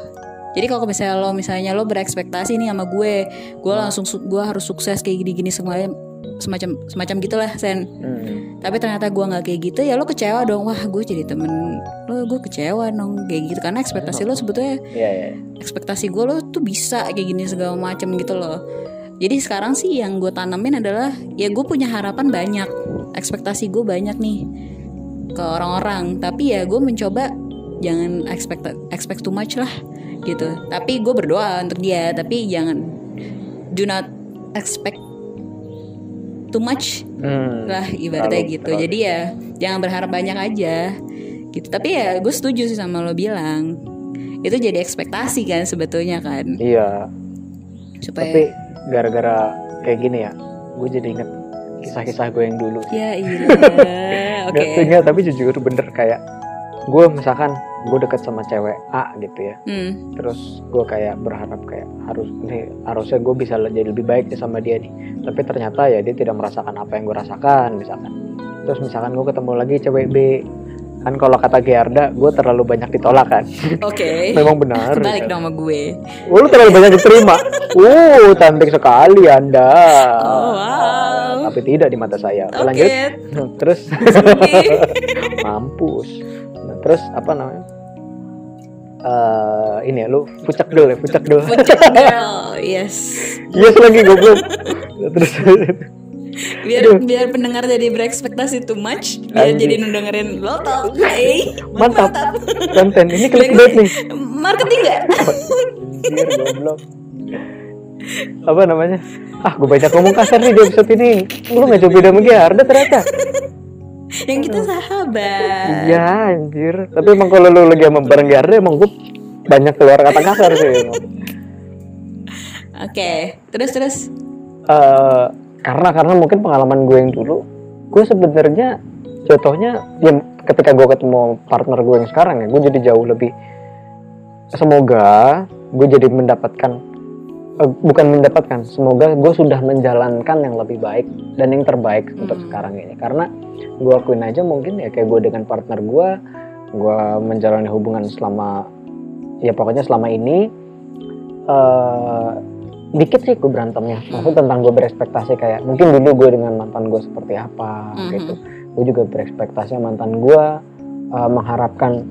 Jadi kalau misalnya lo misalnya lo berekspektasi nih sama gue, gue langsung su- gue harus sukses kayak gini-gini semuanya semacam semacam gitulah sen. Hmm. Tapi ternyata gue nggak kayak gitu ya lo kecewa dong. Wah gue jadi temen lo gue kecewa dong kayak gitu karena ekspektasi lo sebetulnya iya iya ekspektasi gue lo tuh bisa kayak gini segala macam gitu loh. Jadi sekarang sih yang gue tanamin adalah ya gue punya harapan banyak, ekspektasi gue banyak nih ke orang-orang. Tapi ya gue mencoba jangan expect expect too much lah gitu. Tapi gue berdoa untuk dia. Tapi jangan do not expect too much Hmm. lah ibaratnya Terlalu- gitu. terlalu. Jadi ya jangan berharap banyak aja gitu. Tapi ya gue setuju sih sama lo bilang itu jadi ekspektasi kan sebetulnya kan iya supaya tapi gara-gara kayak gini ya gue jadi inget kisah-kisah gue yang dulu ya iya [laughs] oke enggak, tapi jujur bener kayak gue misalkan gue deket sama cewek A gitu ya. Hmm, terus gue kayak berharap kayak harus nih harusnya gue bisa jadi lebih baik nih sama dia nih. Tapi ternyata ya dia tidak merasakan apa yang gue rasakan misalkan. Terus misalkan gue ketemu lagi cewek B kan kalau kata Gerda gue terlalu banyak ditolak kan? Oke. [laughs] memang benar [laughs] Balik dong sama gue. Oh, lu terlalu banyak diterima. [laughs] Uh cantik sekali anda. Oh, wow. tapi tidak di mata saya. Oke. lanjut terus mampus. Terus apa namanya Eh ini ya lu pucak dulu ya pucak dulu. Pucuk [laughs] girl, yes. yes lagi goblok. Terus Biar biar pendengar jadi berekspektasi too much, biar jadi dengerin lo tau. Hey, mantap. Konten ini clickbait nih. Marketing nggak? Goblok. Apa namanya? Ah gue banyak ngomong kasar nih di episode ini. Lu nggak coba beda sama Gerda ternyata [laughs] Yang kita sahabat. iya anjir tapi emang kalau lu lagi sama bareng Gerda emang gue banyak keluar kata kasar sih. [laughs] Oke, terus terus. Eh, karena karena mungkin pengalaman gue yang dulu gue sebenarnya jatuhnya ya ketika gue ketemu partner gue yang sekarang ya gue jadi jauh lebih semoga gue jadi mendapatkan eh, bukan mendapatkan semoga gue sudah menjalankan yang lebih baik dan yang terbaik untuk Hmm. sekarang ini karena gue akuin aja mungkin ya kayak gue dengan partner gue gue menjalani hubungan selama ya pokoknya selama ini eh dikit sih gue berantemnya maksud tentang gue berekspektasi kayak mungkin dulu gue dengan mantan gue seperti apa Mhm. gitu gue juga berekspektasi mantan gue eh, mengharapkan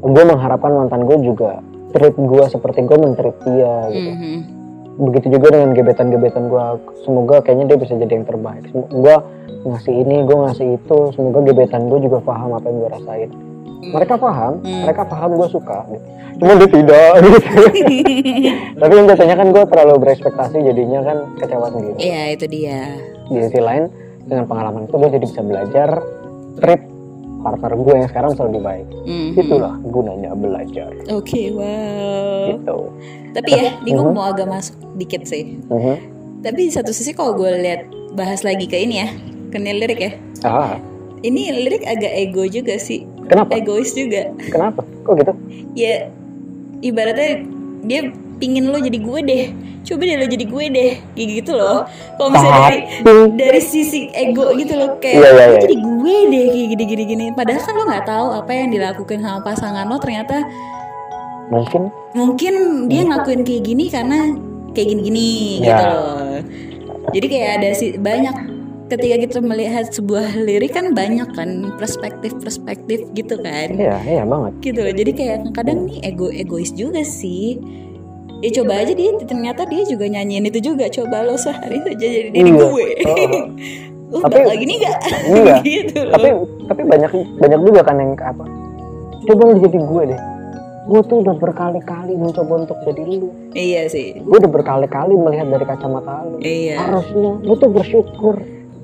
gue mengharapkan mantan gue juga treat gue seperti gue mentreat dia gitu Mhm. Begitu juga dengan gebetan-gebetan gue semoga kayaknya dia bisa jadi yang terbaik. Gue ngasih ini gue ngasih itu. Semoga gebetan gue juga paham apa yang gue rasain. Mereka paham Hmm. mereka paham gue suka. Gitu. cuma dia tidak. Gitu [laughs] tapi yang jatuhnya kan gue terlalu berekspektasi jadinya kan kecewa sendiri. Iya itu dia. di sisi lain dengan pengalaman itu gue jadi bisa belajar treat partner gue yang sekarang bisa lebih baik Mhm. itulah gunanya belajar Oke, wow. gitu Tapi ya, ini gue Mhm. mau agak masuk dikit sih. Mhm. Tapi di satu sisi kalau gue lihat bahas lagi ke ini ya, ke lirik ya. ah Ini lirik agak ego juga sih, kenapa egois juga. kenapa kok gitu Ya, ibaratnya dia pingin lo jadi gue deh. Coba deh lo jadi gue deh, kayak gitu loh. Kalau misalnya dari dari sisi ego gitu loh kayak Iya, iya, "Lo iya. jadi gue deh kayak gini gini gini. Padahal kan lo nggak tahu apa yang dilakukan sama pasangan lo ternyata mungkin mungkin dia ngelakuin kayak gini karena kayak gini-gini Ya. gitu loh. Jadi kayak ada sih banyak ketika kita melihat sebuah lirik kan banyak kan perspektif-perspektif gitu kan. iya iya banget Gitu loh. Jadi kayak kadang nih ego egois juga sih. Ya coba aja dia ternyata dia juga nyanyiin itu juga. Coba lo sehari aja jadi diri Iya. gue. [laughs] Oh. lo Tapi- bakal gini gak? Iya. [laughs] gitu loh. tapi tapi banyak banyak juga kan yang apa coba lu jadi gue deh gue tuh udah berkali-kali mencoba untuk jadi lu Iya sih. gue udah berkali-kali melihat dari kacamata lu Iya. harusnya lu tuh bersyukur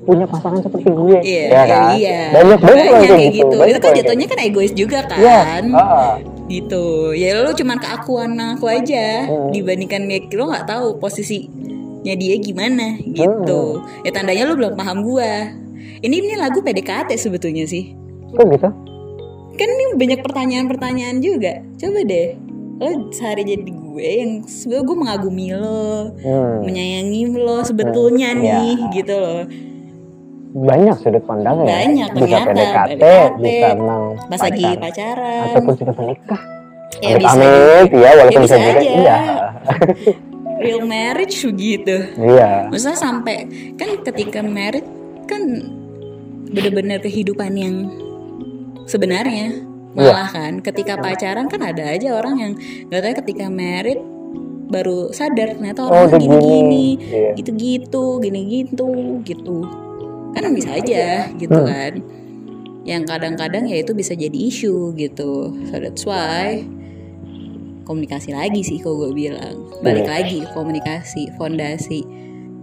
punya pasangan seperti gue Iya, ya kan iya. banyak banyak yang kayak gitu, gitu. Banyak Itu kan jatuhnya kan egois juga kan. Iya, ah, gitu. Ya lo cuman keakuan aku aja. Hmm. dibandingkan ya lo nggak tahu posisinya dia gimana gitu. Hmm. ya tandanya lo belum paham gua. Ini ini lagu PDKT sebetulnya sih. Kok gitu? Kan ini banyak pertanyaan-pertanyaan juga. Coba deh. Lo sehari jadi gue yang sebenarnya gue mengagumi lo hmm. menyayangi lo sebetulnya Hmm, nih ya. gitu loh banyak sudut pandang ya Banyak, bisa ternyata. PDKT, PDKT, bisa memang pas lagi pacaran. ataupun sudah menikah ya Amit bisa amit ya walaupun Ya, bisa bisa juga aja. iya [laughs] real marriage gitu iya Maksudnya sampai kan ketika married kan bener-bener kehidupan yang sebenarnya Iya. malah kan ketika pacaran kan ada aja orang yang nggak tahu ketika married baru sadar ternyata Oh, orang udah gini-gini gini. Iya. gitu-gitu gini-gitu gitu kan bisa aja gitu Hmm. kan. Yang kadang-kadang ya itu bisa jadi isu gitu. So that's why komunikasi lagi sih kalau gue bilang. Balik Iya. lagi komunikasi fondasi.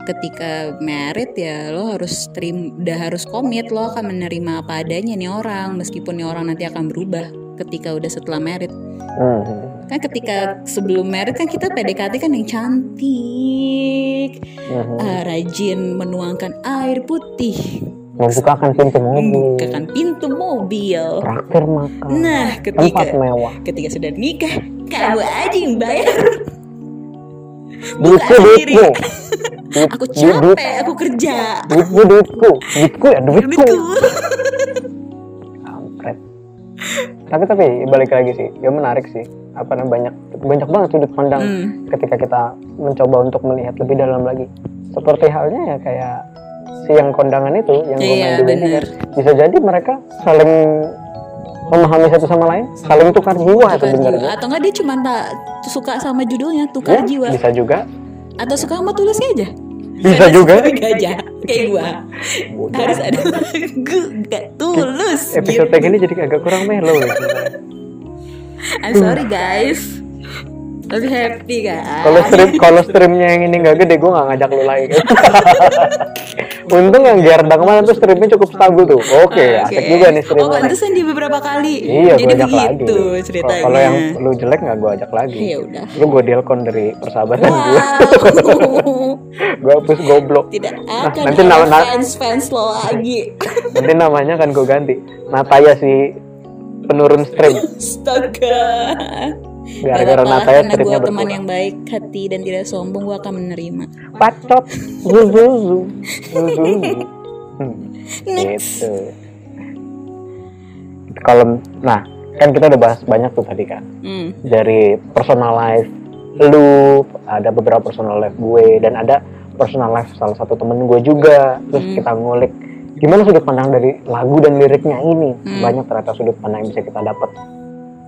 Ketika married ya lo harus terim udah harus komit lo akan menerima apa adanya nih orang. Meskipun nih orang nanti akan berubah ketika udah setelah married Hmm. Kan ketika sebelum married kan kita PDKT kan yang cantik Mhm. ah, rajin menuangkan air putih. Membukakan pintu mobil. Membukakan pintu mobil. Traktir makan. Nah tempat ketika mewah. ketika sudah nikah kamu aja yang bayar. Duitku sendiri. [laughs] aku capek aku kerja. Duitku duitku. Duitku ya duitku. Duitku. Tapi tapi balik lagi sih. Ya menarik sih apa namanya banyak banyak banget sudut pandang Hmm. ketika kita mencoba untuk melihat lebih dalam lagi seperti halnya ya kayak si yang kondangan itu yang gue Iya, main di bisa jadi mereka saling memahami satu sama lain saling tukar jiwa Tukar sebenarnya jiwa. Atau enggak dia cuma tak suka sama judulnya tukar Ya, jiwa. bisa juga Atau suka sama tulisnya aja. Bisa Karena juga. aja kayak gua. Harus ada [laughs] lagu gak tulus. episode gitu. gini jadi agak kurang melo ya I'm sorry guys. Tapi happy kan. kalau stream kalau streamnya yang ini nggak gede gue nggak ngajak lu lagi [laughs] untung yang Gerda kemarin tuh streamnya cukup stabil tuh oke asik juga nih Oh streamnya pantesan di beberapa kali. Iya, Jadi gue ajak lagi. begitu ceritanya. Kalau yang lu jelek nggak gue ajak lagi. Ya udah. Lu gue delkon dari persahabatan gue. Wow. [laughs] gue hapus goblok. Tidak akan nanti ada nama- na- fans fans lo lagi. Nanti namanya kan gue ganti. Nataya si penurun stream. Astaga. Gara-gara Nataya karena gue teman yang baik hati dan tidak sombong gue akan menerima. Pacot. Zuzuzu. Zuzuzu. Hmm, Next. gitu. Kalau nah kan kita udah bahas banyak tuh tadi kan. Hmm. dari personal life lu ada beberapa personal life gue dan ada personal life salah satu temen gue juga terus Hmm. kita ngulik gimana sudut pandang dari lagu dan liriknya ini? Hmm. banyak ternyata sudut pandang yang bisa kita dapat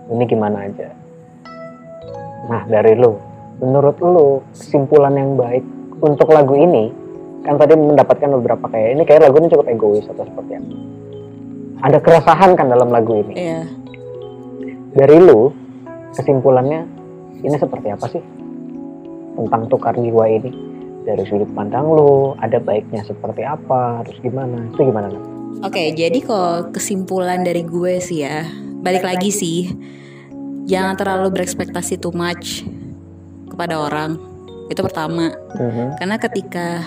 ini gimana aja? Nah dari lu. Menurut lu kesimpulan yang baik untuk lagu ini kan tadi mendapatkan beberapa kayak ini kayak lagu ini cukup egois atau seperti apa? Ada keresahan kan dalam lagu ini? Iya. dari lu kesimpulannya ini seperti apa sih? Tentang tukar jiwa ini dari sudut pandang lu ada baiknya seperti apa terus gimana itu gimana Nat? Oke, jadi kalau kesimpulan dari gue sih ya, balik lagi sih, jangan terlalu berekspektasi too much kepada orang. Itu pertama. Mhm. Karena ketika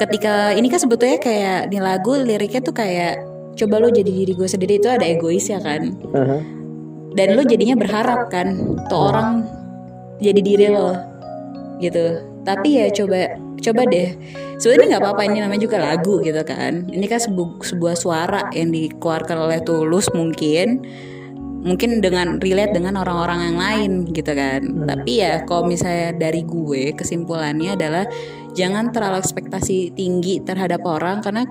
ketika ini kan sebetulnya kayak di lagu liriknya tuh kayak coba lo jadi diri gue sendiri itu ada egois ya kan. Mhm. Dan lo jadinya berharap kan tuh orang jadi diri lo gitu. Tapi ya coba coba deh. Sebenarnya nggak apa-apa ini namanya juga lagu gitu kan. Ini kan sebu- sebuah suara yang dikeluarkan oleh Tulus mungkin mungkin dengan relate dengan orang-orang yang lain gitu kan. Tapi ya kalau misalnya dari gue kesimpulannya adalah jangan terlalu ekspektasi tinggi terhadap orang karena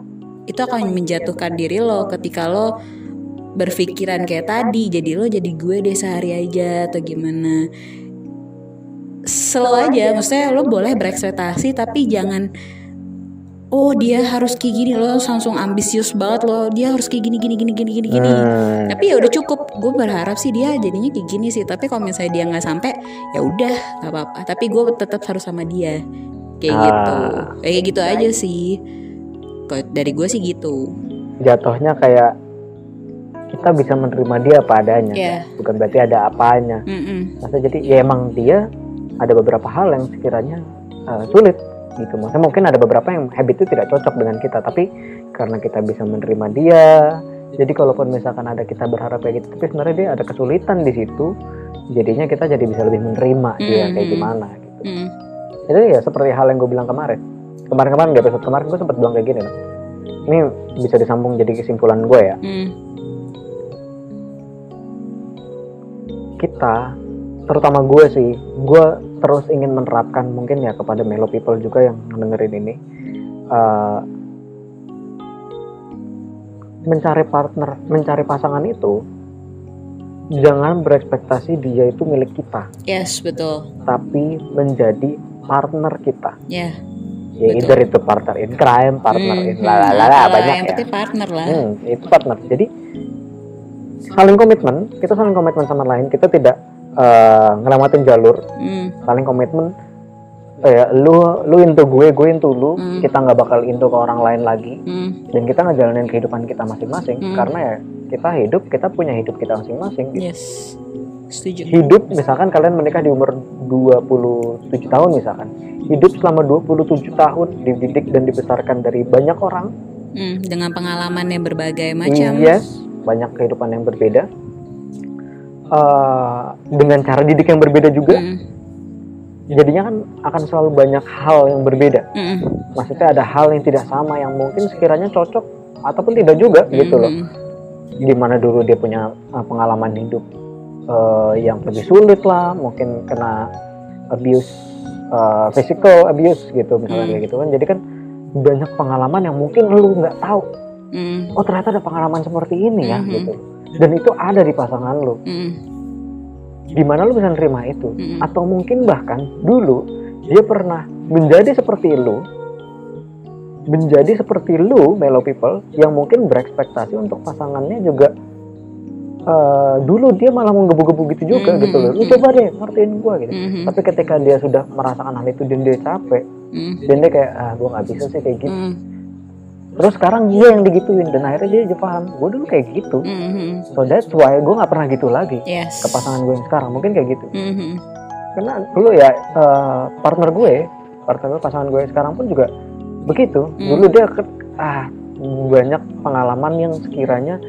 itu akan menjatuhkan diri lo ketika lo berpikiran kayak tadi jadi lo jadi gue deh sehari aja atau gimana slow aja. maksudnya lo boleh berekspektasi tapi jangan oh dia harus kayak gini lo langsung ambisius banget lo dia harus kayak gini gini gini gini gini gini. Hmm. tapi ya udah cukup. Gue berharap sih dia jadinya kayak gini sih. Tapi kalau misalnya dia nggak sampai ya udah nggak apa-apa. Tapi gue tetap harus sama dia. Kayak Ah. gitu. Kayak gitu aja sih. Kalau dari gue sih gitu. Jatuhnya kayak kita bisa menerima dia apa adanya. Ya bukan berarti ada apanya. Mm-mm. Maksudnya jadi ya emang dia ada beberapa hal yang sekiranya uh, sulit gitu maksudnya mungkin ada beberapa yang habit itu tidak cocok dengan kita tapi karena kita bisa menerima dia jadi kalaupun misalkan ada kita berharap kayak gitu tapi sebenarnya dia ada kesulitan di situ jadinya kita jadi bisa lebih menerima dia kayak Mhm. gimana gitu Mm. jadi ya seperti hal yang gue bilang kemarin kemarin-kemarin di episode kemarin gue sempat bilang kayak gini loh ini bisa disambung jadi kesimpulan gue ya Mm. kita terutama gue sih gue terus ingin menerapkan mungkin ya kepada Melo people juga yang dengerin ini eh, mencari partner mencari pasangan itu jangan berekspektasi dia itu milik kita yes betul tapi menjadi partner kita ya ya Betul. either itu partner in crime partner Hmm, in hmm, lalala banyak yang ya penting partner lah Hmm, itu partner. Jadi saling komitmen, kita saling komitmen sama lain. Kita tidak eh, ngelamatin jalur, Mm. saling komitmen. Kayak lu lu into gue, gue into lu. Hmm. Kita nggak bakal into ke orang lain lagi. Mm. Dan kita ngejalanin kehidupan kita masing-masing. Hmm. Karena ya kita hidup, kita punya hidup kita masing-masing. gitu. yes setuju Hidup misalkan kalian menikah di umur 27 tahun misalkan. Hidup selama 27 tahun dididik dan dibesarkan dari banyak orang Mm, dengan pengalaman yang berbagai macam Yes, banyak kehidupan yang berbeda. Eh, dengan cara didik yang berbeda juga, Mm, jadinya kan akan selalu banyak hal yang berbeda. mm, Maksudnya ada hal yang tidak sama yang mungkin sekiranya cocok ataupun tidak juga gitu loh. mm. gimana dulu dia punya uh, pengalaman hidup uh, yang lebih sulit lah mungkin kena abuse uh, physical abuse gitu misalnya Hmm. kayak gitu kan jadi kan banyak pengalaman yang mungkin lu nggak tahu Mm, oh ternyata ada pengalaman seperti ini ya Mhm. gitu dan itu ada di pasangan lu. Mm, gimana lu bisa nerima itu? Mm, atau mungkin bahkan dulu dia pernah menjadi seperti lu menjadi seperti lu Melo people yang mungkin berekspektasi untuk pasangannya juga eh, dulu dia malah menggebu-gebu gitu juga Mhm, gitu loh. Lu coba deh ngertiin gua gitu. Mhm, tapi ketika dia sudah merasakan hal itu dan dia capek mm, dan dia kayak ah gua nggak bisa sih kayak gitu. Mm, terus sekarang dia yang digituin dan akhirnya dia juga paham gua dulu kayak gitu. Mhm. so that's why gua nggak pernah gitu lagi Yes. ke pasangan gue yang sekarang mungkin kayak gitu. Mhm, karena dulu ya eh, partner gue partner gue pasangan gue sekarang pun juga begitu. Hmm. dulu dia ke- ah banyak pengalaman yang sekiranya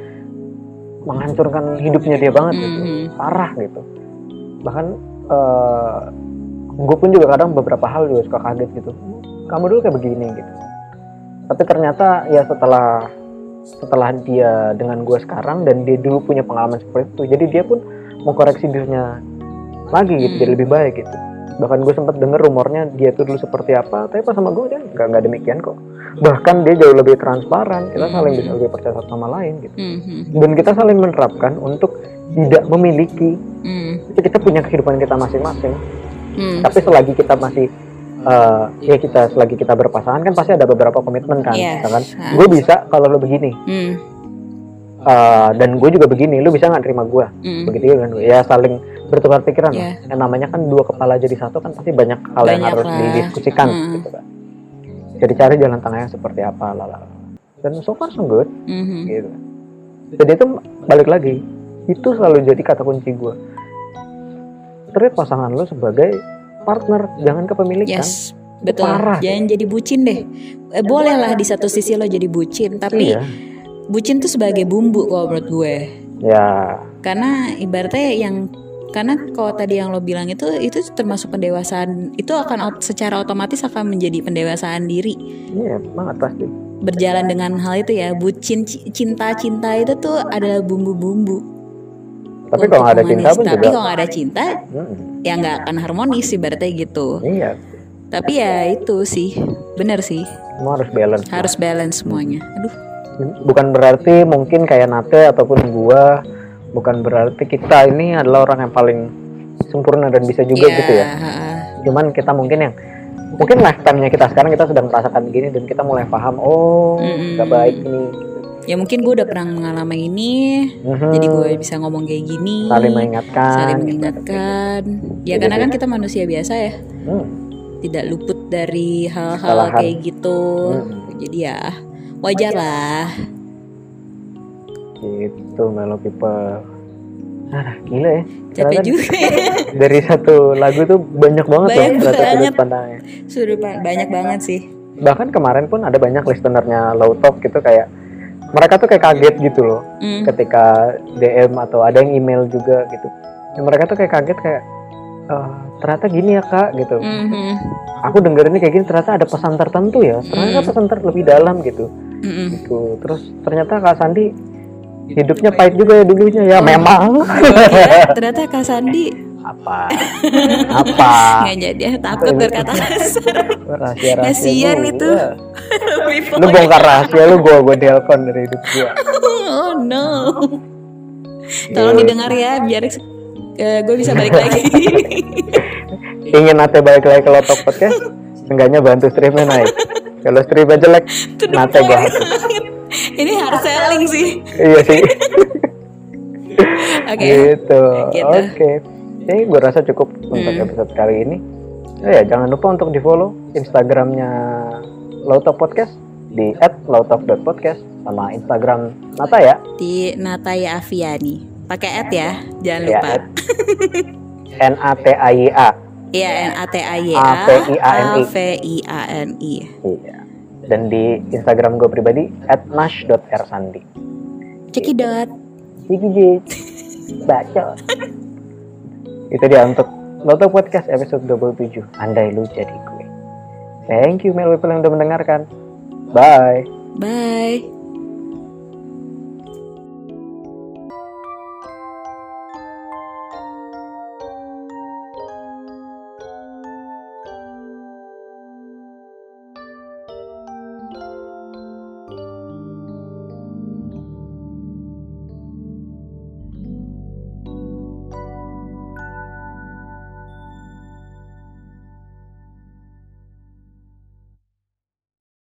menghancurkan hidupnya dia banget gitu. Mhm, parah gitu. Bahkan eh, gue pun juga kadang beberapa hal juga suka kaget gitu. Kamu dulu kayak begini gitu tapi ternyata ya setelah setelah dia dengan gue sekarang dan dia dulu punya pengalaman seperti itu jadi dia pun mengkoreksi dirinya lagi gitu Hmm. jadi lebih baik gitu. Bahkan gue sempat denger rumornya dia tuh dulu seperti apa tapi pas sama gue dia nggak nggak demikian kok. Bahkan dia jauh lebih transparan kita saling bisa lebih percaya satu sama lain gitu. Mhm, dan kita saling menerapkan untuk tidak memiliki kita punya kehidupan kita masing-masing. Tapi selagi kita masih eh, ya kita selagi kita berpasangan kan pasti ada beberapa komitmen kan Yes. misalkan Ah. gue bisa kalau lo begini Mm, eh, dan gue juga begini lo bisa nggak terima gue mm. begitu ya kan ya saling bertukar pikiran lah. Iya. yang namanya kan dua kepala jadi satu kan pasti banyak hal yang Banyak harus lah. didiskusikan Hmm. gitu kan jadi cari jalan tengahnya seperti apa lala dan so far so good Mhm. gitu jadi itu balik lagi itu selalu jadi kata kunci gue treat pasangan lo sebagai partner jangan kepemilikan Yes, betul. parah. Jangan jadi bucin deh. Eh, boleh lah di satu sisi lo jadi bucin, tapi iya bucin tuh sebagai bumbu kalau menurut gue. ya Karena ibaratnya yang karena kalau tadi yang lo bilang itu itu termasuk pendewasaan itu akan secara otomatis akan menjadi pendewasaan diri iya banget pasti berjalan dengan hal itu ya bucin ci- cinta cinta itu tuh adalah bumbu-bumbu tapi kalau nggak ada cinta pun tapi juga kalau nggak ada cinta Mm-mm. ya nggak akan harmonis ibaratnya gitu. Iya. Tapi ya itu sih bener sih. Semua harus balance. Harus balance semuanya. Aduh. Bukan berarti mungkin kayak Nate ataupun gua bukan berarti kita ini adalah orang yang paling sempurna dan bisa juga gitu ya. cuman kita mungkin yang mungkin lifetime-nya kita sekarang kita sedang merasakan gini dan kita mulai paham oh nggak baik ini ya mungkin gue udah pernah mengalami ini. Mhm. jadi gue bisa ngomong kayak gini. Saling mengingatkan saling gitu. mengingatkan. Ya Jadi karena kan kita manusia biasa ya. Hmm. tidak luput dari hal-hal kayak gitu. Mm-mm. jadi ya wajar lah. Gitu Melo people. Ah gila ya. Capek Ternyata juga ya. [laughs] dari satu lagu tuh banyak banget Banyak loh banget. sudut pandangnya ba- banyak banget sih. Bahkan kemarin pun ada banyak listenernya Low Talk gitu kayak mereka tuh kayak kaget gitu loh Mm. ketika DM atau ada yang email juga gitu Ya, mereka tuh kayak kaget kayak "Eh, ternyata gini ya kak gitu Mhm. aku dengerinnya kayak gini ternyata ada pesan tertentu ya ternyata Mm. pesan ter lebih dalam gitu Mm-mm. gitu terus ternyata kak Sandi hidupnya pahit juga ya dulunya Oh. ya memang Ya, [laughs] ternyata Kak Sandi apa? [laughs] Apa? Nggak jadi ya takut berkata kasar [laughs] rahasia rahasia itu. [laughs] lu bongkar rahasia lu gua gua delkon dari hidup gua. Oh no. Tolong Gitu. didengar ya biar gue bisa balik lagi. Ingin Nate balik lagi ke Lotok Podcast? Seenggaknya bantu streamnya naik. Kalau streamnya jelek Nate banget. ini hard selling sih. Iya sih. Oke. Gitu. Gitu. oke ini gue rasa cukup untuk Hmm. episode kali ini. Oh ya jangan lupa untuk di follow instagramnya Lautok Podcast di @lautok.podcast sama instagram Nata ya. Di Nataya Aviani pakai at ya jangan Ya, lupa. [laughs] N A T A Y A. Iya N A T A Y A. A-V-I-A-N-I. A V I. A N I. Iya. Dan di instagram gue pribadi @nash.rsandi cekidot Gigi baca [laughs] itu dia untuk Lautok Podcast episode 27 Andai lu jadi gue. Thank you Mel People yang udah mendengarkan. Bye. Bye